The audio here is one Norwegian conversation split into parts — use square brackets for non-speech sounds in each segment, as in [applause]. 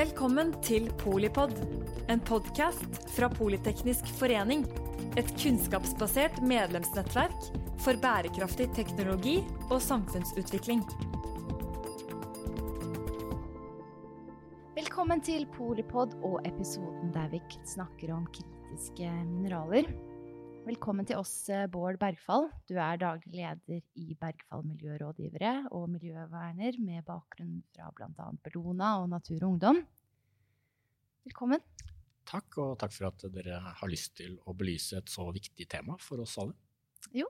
Velkommen til Polipod, en podkast fra Politeknisk forening. Et kunnskapsbasert medlemsnettverk for bærekraftig teknologi og samfunnsutvikling. Velkommen til Polipod og episoden der vi snakker om kritiske mineraler. Velkommen til oss, eh, Bård Bergfall. Du er daglig leder i Bergfall miljørådgivere og miljøverner med bakgrunn fra bl.a. Bellona og Natur og Ungdom. Velkommen. Takk, og takk for at dere har lyst til å belyse et så viktig tema for oss alle. Jo,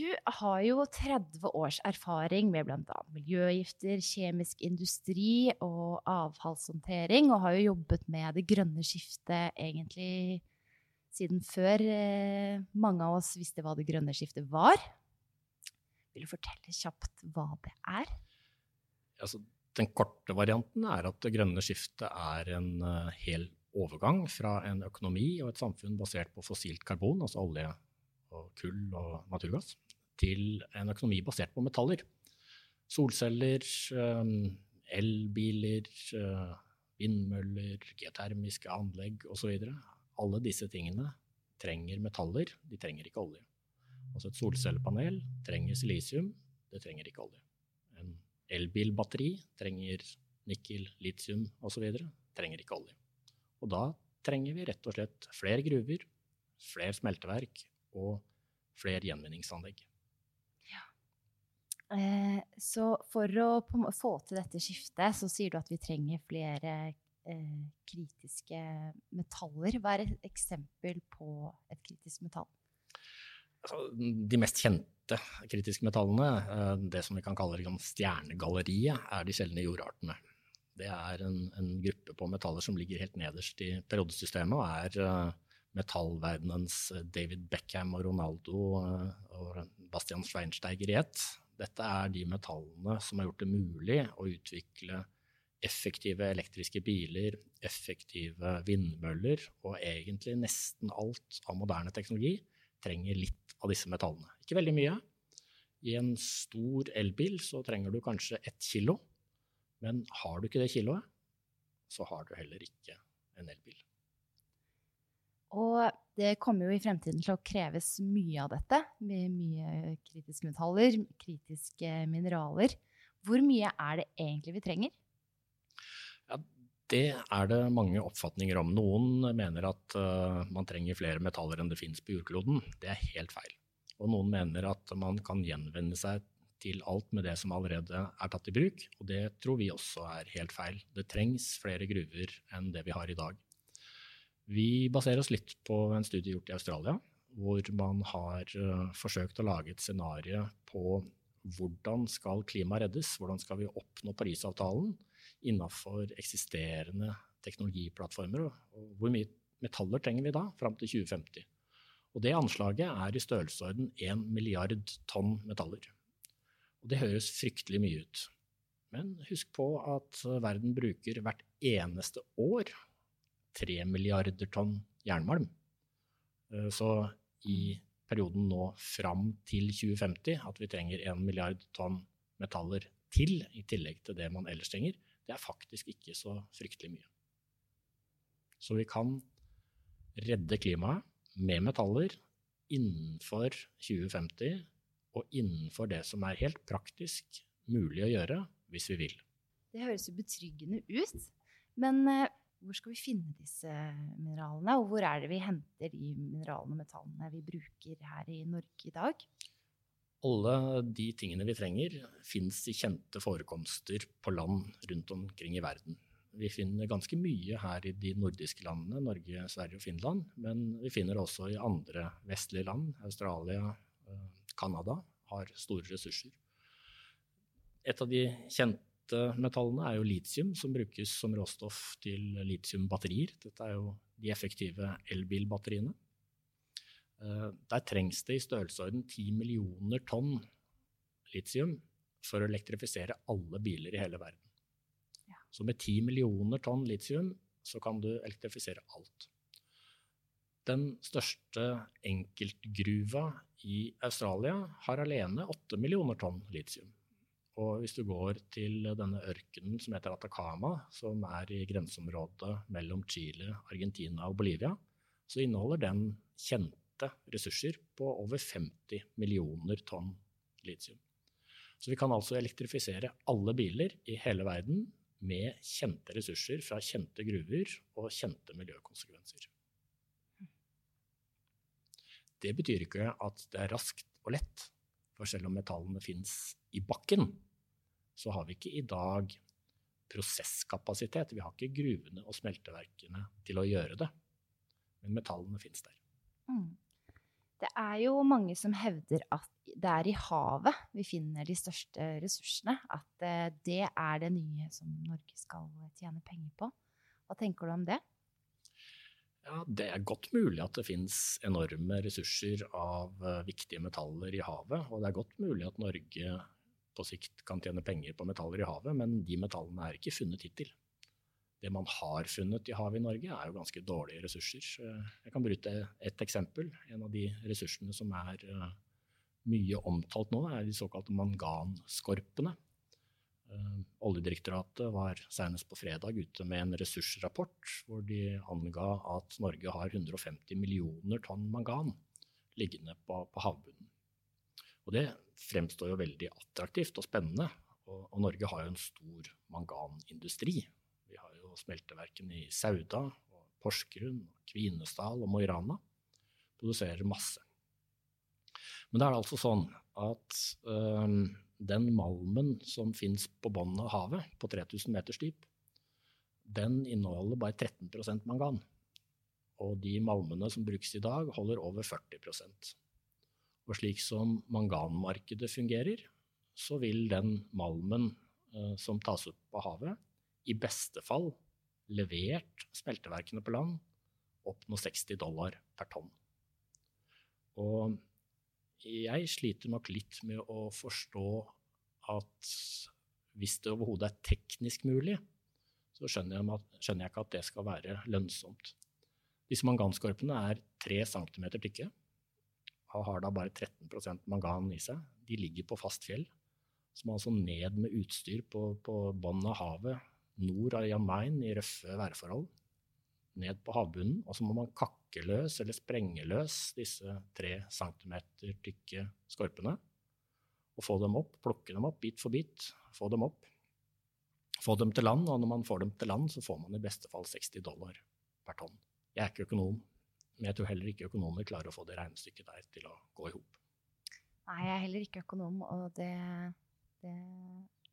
du har jo 30 års erfaring med bl.a. miljøgifter, kjemisk industri og avfallshåndtering, og har jo jobbet med det grønne skiftet egentlig siden før eh, mange av oss visste hva det grønne skiftet var. Vil du fortelle kjapt hva det er? Altså, den korte varianten er at det grønne skiftet er en uh, hel overgang fra en økonomi og et samfunn basert på fossilt karbon, altså olje og kull og naturgass, til en økonomi basert på metaller. Solceller, um, elbiler, vindmøller, geotermiske anlegg osv alle disse tingene trenger metaller, de trenger ikke olje. Altså et solcellepanel trenger silisium, det trenger ikke olje. En elbilbatteri trenger nikkel, litium osv., trenger ikke olje. Og da trenger vi rett og slett flere gruver, flere smelteverk og flere gjenvinningsanlegg. Eh, så for å få til dette skiftet, så sier du at vi trenger flere eh, kritiske metaller. Hva er et eksempel på et kritisk metall? Altså, de mest kjente kritiske metallene, eh, det som vi kan kalle liksom stjernegalleriet, er de sjeldne jordartene. Det er en, en, gruppe på metaller som ligger helt nederst i periodesystemet, og er uh, metallverdenens David Beckham og Ronaldo og Bastian Schweinsteiger i ett. Dette er de metallene som har gjort det mulig å utvikle effektive elektriske biler, effektive vindmøller og egentlig nesten alt av moderne teknologi trenger litt av disse metallene. Ikke veldig mye. I en stor elbil så trenger du kanskje ett kilo, men har du ikke det kiloet, så har du heller ikke en elbil. Og det kommer jo i fremtiden til å kreves mye av dette. Med mye kritiske metaller, kritiske mineraler. Hvor mye er det egentlig vi trenger? Det er det mange oppfatninger om. Noen mener at uh, man trenger flere metaller enn det finnes på jordkloden. Det er helt feil. Og noen mener at man kan gjenvende seg til alt med det som allerede er tatt i bruk. Og det tror vi også er helt feil. Det trengs flere gruver enn det vi har i dag. Vi baserer oss litt på en studie gjort i Australia, hvor man har uh, forsøkt å lage et scenario på hvordan skal klimaet reddes, hvordan skal vi oppnå Parisavtalen innafor eksisterende teknologiplattformer. Og hvor mye metaller trenger vi da fram til 2050? Og det anslaget er i størrelsesorden 1 milliard tonn metaller. Og det høres fryktelig mye ut. Men husk på at verden bruker hvert eneste år 3 milliarder tonn jernmalm. Eh, så i perioden nå fram til 2050 at vi trenger 1 milliard tonn metaller til, i tillegg til det man ellers trenger, det er faktisk ikke så fryktelig mye. Så vi kan redde klimaet med metaller innenfor 2050 og innenfor det som er helt praktisk mulig å gjøre hvis vi vil. Det høres jo betryggende ut. Men eh, hvor skal vi finne disse mineralene, og hvor er det vi henter de mineralene og metallene vi bruker her i Norge i dag? Alle de tingene vi trenger, fins i kjente forekomster på land rundt omkring i verden. Vi finner ganske mye her i de nordiske landene, Norge, Sverige og Finland. Men vi finner det også i andre vestlige land. Australia, eh, Canada har store ressurser. Et av de kjente metallene er jo litium, som brukes som råstoff til litiumbatterier. Dette er jo de effektive elbilbatteriene. Eh, der trengs det i størrelsesorden 10 millioner tonn litium for å elektrifisere alle biler i hele verden. Ja. Så med 10 millioner tonn litium så kan du elektrifisere alt. Den største enkeltgruva i Australia har alene 8 millioner tonn litium. Og hvis du går til denne ørkenen som heter Atacama, som er i grenseområdet mellom Chile, Argentina og Bolivia, så inneholder den kjente ressurser på over 50 millioner tonn litium. Så vi kan altså elektrifisere alle biler i hele verden med kjente ressurser fra kjente gruver og kjente miljøkonsekvenser. Det betyr ikke at det er raskt og lett, for selv om metallene fins i bakken, så har vi ikke i dag prosesskapasitet. Vi har ikke gruvene og smelteverkene til å gjøre det. Men metallene fins der. Mm. Det er jo mange som hevder at det er i havet vi finner de største ressursene. At eh, det er det nye som Norge skal tjene penger på. Hva tenker du om det? Ja, Det er godt mulig at det finnes enorme ressurser av uh, viktige metaller i havet. Og det er godt mulig at Norge på sikt kan tjene penger på metaller i havet, men de metallene er ikke funnet hittil. Det man har funnet i havet i Norge, er jo ganske dårlige ressurser. Jeg kan bruke et eksempel. En av de ressursene som er uh, mye omtalt nå, er de såkalte manganskorpene. Uh, Oljedirektoratet var senest på fredag ute med en ressursrapport hvor de anga at Norge har 150 millioner tonn mangan liggende på, på havbunnen. Og det fremstår jo veldig attraktivt og spennende. Og, og, Norge har jo en stor manganindustri. Smelteverkene i Sauda, Porsgrunn, Kvinesdal og Mo i Rana. Produserer masse. Men det er altså sånn at øh, den malmen som fins på bunnen av havet, på 3000 meters dyp, den inneholder bare 13% mangan. Og de malmene som brukes i dag, holder over 40 Og slik som manganmarkedet fungerer, så vil den malmen øh, som tas opp på havet, i beste fall levert smelteverkene på land oppnå 60 dollar per tonn. Og jeg sliter nok litt med å forstå at hvis det overhodet er teknisk mulig, så skjønner jeg, skjønner jeg, ikke at det skal være lønnsomt. Disse manganskorpene er 3 cm tykke og har da bare 13% mangan i seg. De ligger på fast fjell, som altså ned med utstyr på, på bunnen av havet nord av Jan Mayen i røffe værforhold ned på havbunnen, og så må man kakke løs eller sprenge løs disse tre centimeter tykke skorpene. Og få dem opp, plukke dem opp bit for bit, få dem opp. Få dem til land, og når man får dem til land, så får man i beste fall 60 dollar per tonn. Jeg er ikke økonom, men jeg tror heller ikke økonomer klarer å få det regnestykket der til å gå i hop. Nei, jeg er heller ikke økonom, og det, det,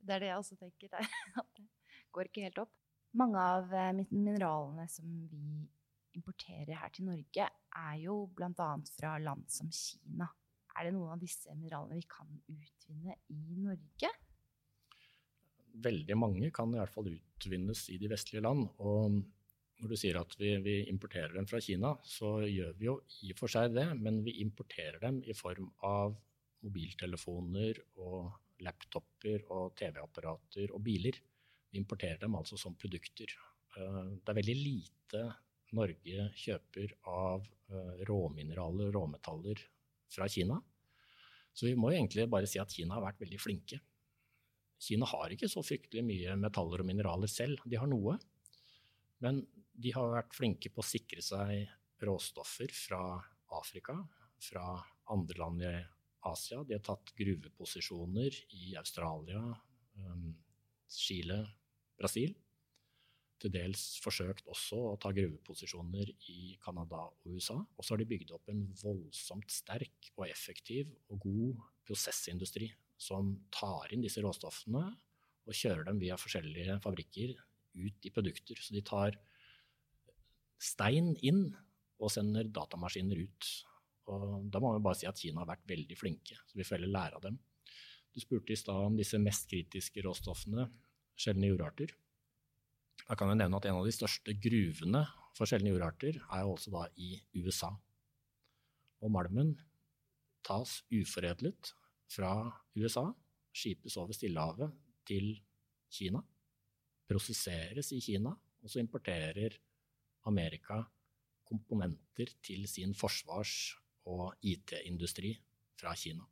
det er det jeg også tenker. Der, går ikke helt opp. Mange av eh, mineralene som vi importerer her til Norge, er jo bl.a. fra land som Kina. Er det noen av disse mineralene vi kan utvinne i Norge? Veldig mange kan i hvert fall utvinnes i de vestlige land. Og når du sier at vi, vi, importerer dem fra Kina, så gjør vi jo i og for seg det, men vi importerer dem i form av mobiltelefoner og laptoper og TV-apparater og biler. Vi importerer dem altså som produkter. Eh, det er veldig lite Norge kjøper av eh, råmineraler og råmetaller fra Kina. Så vi må egentlig bare si at Kina har vært veldig flinke. Kina har ikke så fryktelig mye metaller og mineraler selv. De har noe. Men de har vært flinke på å sikre seg råstoffer fra Afrika, fra andre land i Asia. De har tatt gruveposisjoner i Australia, um, Chile, Brasil. Til dels forsøkt også å ta gruveposisjoner i Canada og USA. Og så har de bygd opp en voldsomt sterk og effektiv og god prosessindustri som tar inn disse råstoffene og kjører dem via forskjellige fabrikker ut i produkter. Så de tar stein inn og sender datamaskiner ut. Og da må vi bare si at Kina har vært veldig flinke, så vi får heller lære av dem. Du spurte i stad om disse mest kritiske råstoffene sjeldne jordarter. Da kan jeg nevne at en av de største gruvene for sjeldne jordarter er også da i USA. Og malmen tas uforedlet fra USA, skipes over Stillehavet til Kina, prosesseres i Kina, og så importerer Amerika komponenter til sin forsvars- og IT-industri fra Kina.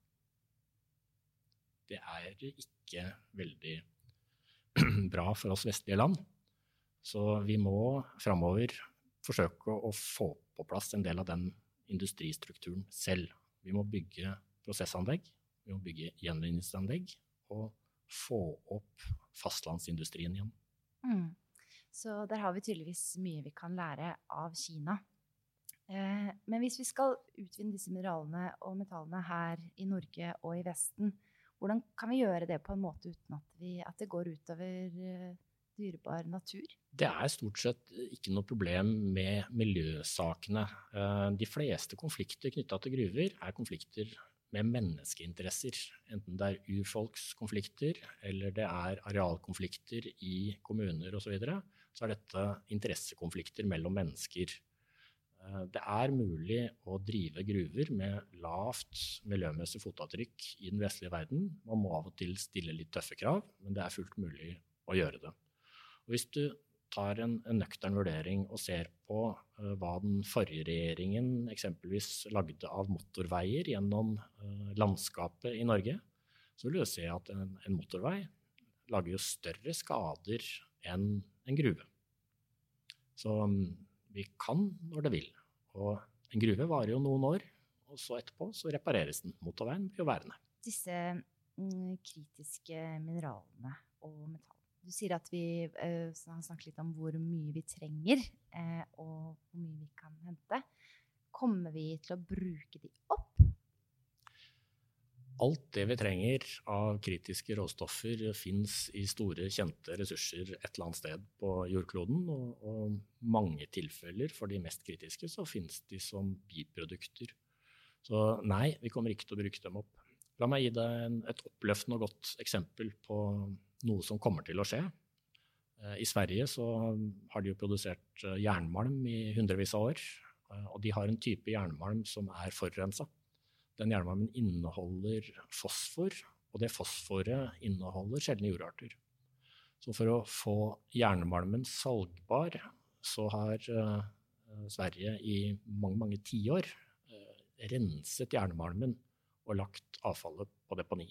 det er ikke veldig [clears throat] bra for oss vestlige land. Så vi må framover forsøke å få på plass en del av den industristrukturen selv. Vi må bygge prosessanlegg, vi må bygge gjenvinningsanlegg og få opp fastlandsindustrien igjen. Mm. Så der har vi tydeligvis mye vi kan lære av Kina. Eh, men hvis vi skal utvinne disse mineralene og metallene her i Norge og i Vesten, hvordan kan vi gjøre det på en måte uten at, vi, at det går utover eh, dyrebar natur? Det er stort sett ikke noe problem med miljøsakene. Eh, de fleste konflikter knytta til gruver er konflikter med menneskeinteresser. Enten det er urfolkskonflikter eller det er arealkonflikter i kommuner osv. Så, videre, så er dette interessekonflikter mellom mennesker. Eh, det er mulig å drive gruver med lavt miljømessig fotavtrykk i den vestlige verden. Man må av og til stille litt tøffe krav, men det er fullt mulig å gjøre det. Og hvis du tar en, en nøktern vurdering og ser på uh, hva den forrige regjeringen eksempelvis lagde av motorveier gjennom uh, landskapet i Norge, så vil du se at en, en motorvei lager jo større skader enn en gruve. Så um, vi kan når det vil. Og en gruve varer jo noen år, og så etterpå så repareres den. Motorveien blir jo værende. Disse mm, kritiske mineralene og metallene du sier at vi har snakket litt om hvor mye vi trenger, uh, og hvor mye vi kan hente. Kommer vi til å bruke de opp? Alt det vi trenger av kritiske råstoffer fins i store, kjente ressurser et eller annet sted på jordkloden. Og, og mange tilfeller for de mest kritiske så fins de som biprodukter. Så nei, vi kommer ikke til å bruke dem opp. La meg gi deg en, et oppløftende og godt eksempel på noe som kommer til å skje. Eh, I Sverige så har de jo produsert eh, jernmalm i hundrevis av år. Eh, og de har en type jernmalm som er forurensa. Den jernmalmen inneholder fosfor, og det fosforet inneholder sjeldne jordarter. Så for å få jernmalmen salgbar, så har Sverige i mange, mange tiår renset jernmalmen og lagt avfallet på deponi.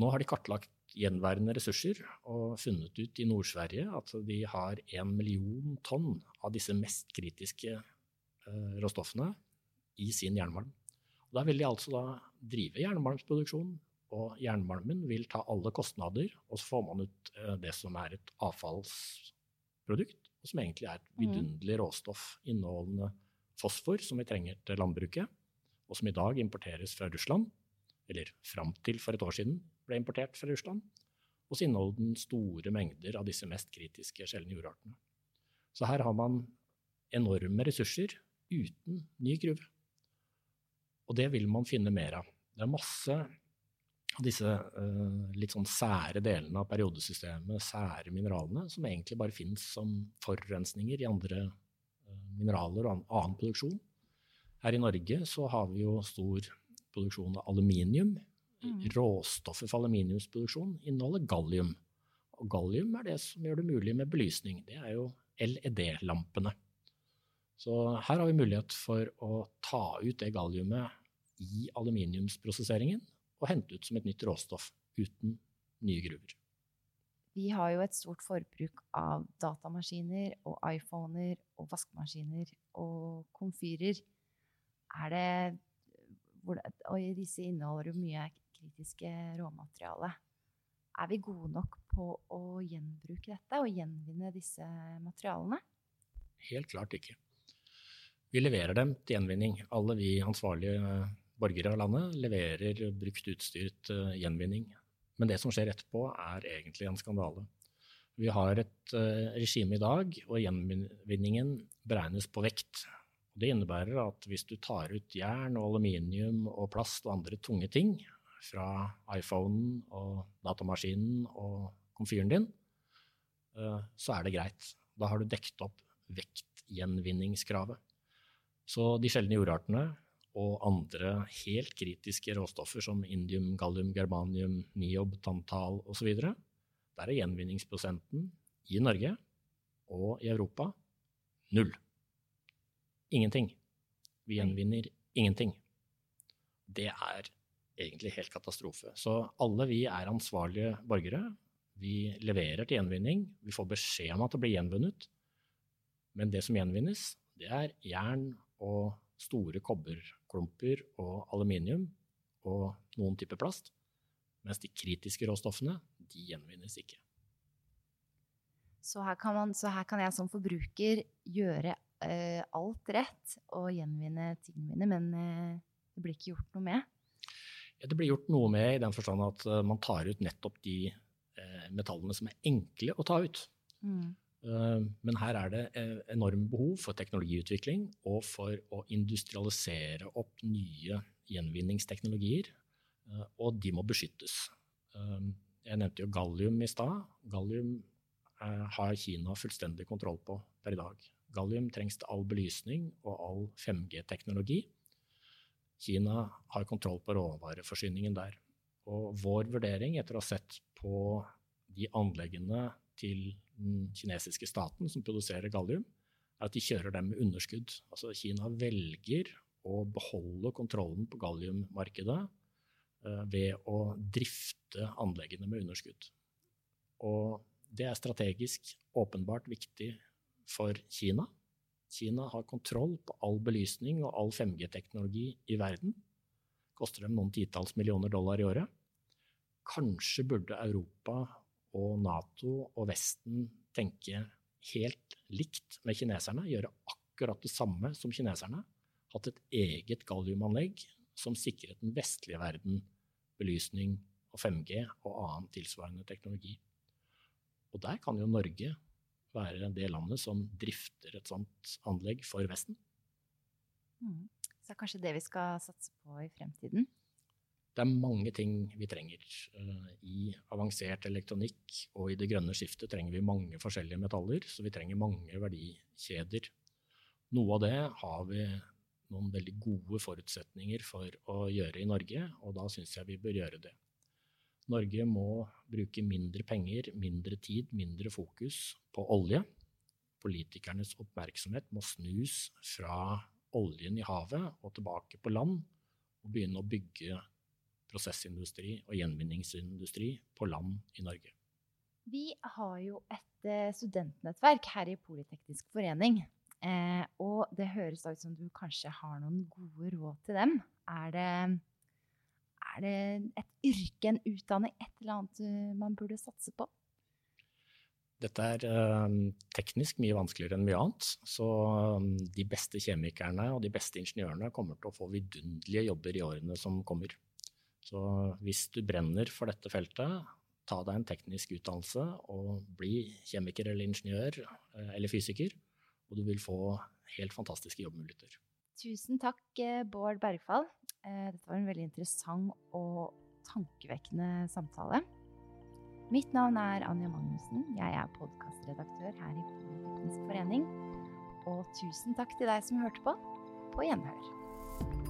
Nå har de kartlagt gjenværende ressurser og funnet ut i Nord-Sverige at de har en million tonn av disse mest kritiske uh, råstoffene i sin jernmalm. Da vil de altså da drive jernmalmsproduksjon, og jernmalmen vil ta alle kostnader, og så får man ut eh, det som er et avfallsprodukt, og som egentlig er et mm. vidunderlig råstoff inneholdende fosfor, som vi trenger til landbruket, og som i dag importeres fra Russland, eller fram til for et år siden ble importert fra Russland, og så inneholder den store mengder av disse mest kritiske sjeldne jordartene. Så her har man enorme ressurser uten ny gruve. Og det vil man finne mer av. Det er masse av disse uh, litt sånn sære delene av periodesystemet, sære mineralene, som egentlig bare fins som forurensninger i andre uh, mineraler og annen produksjon. Her i Norge så har vi jo stor produksjon av aluminium Mm. Råstoffet for aluminiumsproduksjon inneholder gallium. Og gallium er det som gjør det mulig med belysning. Det er jo LED-lampene. Så her har vi mulighet for å ta ut det galliumet i aluminiumsprosesseringen og hente ut som et nytt råstoff uten nye gruver. Vi har jo et stort forbruk av datamaskiner og iPhoner og vaskemaskiner og komfyrer. Er det Og disse inneholder jo mye kritiske råmateriale. Er vi gode nok på å gjenbruke dette og gjenvinne disse materialene? Helt klart ikke. Vi leverer dem til gjenvinning. Alle vi ansvarlige borgere av landet leverer brukt utstyr til gjenvinning. Men det som skjer etterpå, er egentlig en skandale. Vi har et uh, regime i dag, og gjenvinningen beregnes på vekt. Det innebærer at hvis du tar ut jern og aluminium og plast og andre tunge ting, fra iPhonen og datamaskinen og komfyren din, eh, så er det greit. Da har du dekket opp vektgjenvinningskravet. Så de sjeldne jordartene og andre helt kritiske råstoffer som indium, gallium, germanium, niob, tantal osv., der er gjenvinningsprosenten i Norge og i Europa null. Ingenting. Vi gjenvinner ingenting. Det er egentlig helt katastrofe. Så alle vi er ansvarlige borgere. Vi leverer til gjenvinning. Vi får beskjed om at det blir gjenvunnet. Men det som gjenvinnes, det er jern og store kobberklumper og aluminium og noen typer plast. Mens de kritiske råstoffene, de gjenvinnes ikke. Så her kan, man, så her kan jeg som forbruker gjøre uh, alt rett og gjenvinne tingene mine, men uh, det blir ikke gjort noe med? Ja, det blir gjort noe med i den forstand at uh, man tar ut nettopp de metallene som er enkle å ta ut. Mm. Uh, men her er det enormt behov for teknologiutvikling og for å industrialisere opp nye gjenvinningsteknologier. Og de må beskyttes. Jeg nevnte jo gallium i stad. Gallium har Kina fullstendig kontroll på per i dag. Gallium trengs til all belysning og all 5G-teknologi. Kina har kontroll på råvareforsyningen der. Og vår vurdering etter å ha sett på de anleggene til den kinesiske staten som produserer gallium, er at de kjører dem med underskudd. Altså Kina velger å beholde kontrollen på galliummarkedet eh, ved å drifte anleggene med underskudd. Og det er strategisk åpenbart viktig for Kina. Kina har kontroll på all belysning og all 5G-teknologi i verden. Koster dem noen titalls millioner dollar i året. Kanskje burde Europa og Nato og Vesten tenke helt likt med kineserne, gjøre akkurat det samme som kineserne. Hatt et eget galliumanlegg som sikret den vestlige verden belysning og 5G og annen tilsvarende teknologi. Og der kan jo Norge være det landet som drifter et sånt anlegg for Vesten. Mm. Så det er kanskje det vi skal satse på i fremtiden? Det er mange ting vi trenger. Eh, I avansert elektronikk og i det grønne skiftet trenger vi mange forskjellige metaller, så vi trenger mange verdikjeder. Noe av det har vi noen veldig gode forutsetninger for å gjøre i Norge, og da syns jeg vi bør gjøre det. Norge må bruke mindre penger, mindre tid, mindre fokus på olje. Politikernes oppmerksomhet må snus fra oljen i havet og tilbake på land, og begynne å bygge prosessindustri og gjenvinningsindustri på land i Norge. Vi har jo et eh, studentnettverk her i Politeknisk forening. Eh, og det høres ut som du kanskje har noen gode råd til dem. Er det er det et yrke, en utdanning, et eller annet eh, man burde satse på? Dette er eh, teknisk mye vanskeligere enn mye annet. Så um, de beste kjemikerne og de beste ingeniørene kommer til å få vidunderlige jobber i årene som kommer. Så hvis du brenner for dette feltet, ta deg en teknisk utdannelse og bli kjemiker eller ingeniør uh, eller fysiker, og du vil få helt fantastiske jobbmuligheter. Tusen takk, Bård Bergfall. Eh, dette var en veldig interessant og tankevekkende samtale. Mitt navn er Anja Magnussen. Jeg er podkastredaktør her i Politeknisk forening. Og tusen takk til deg som hørte på. På gjenhør.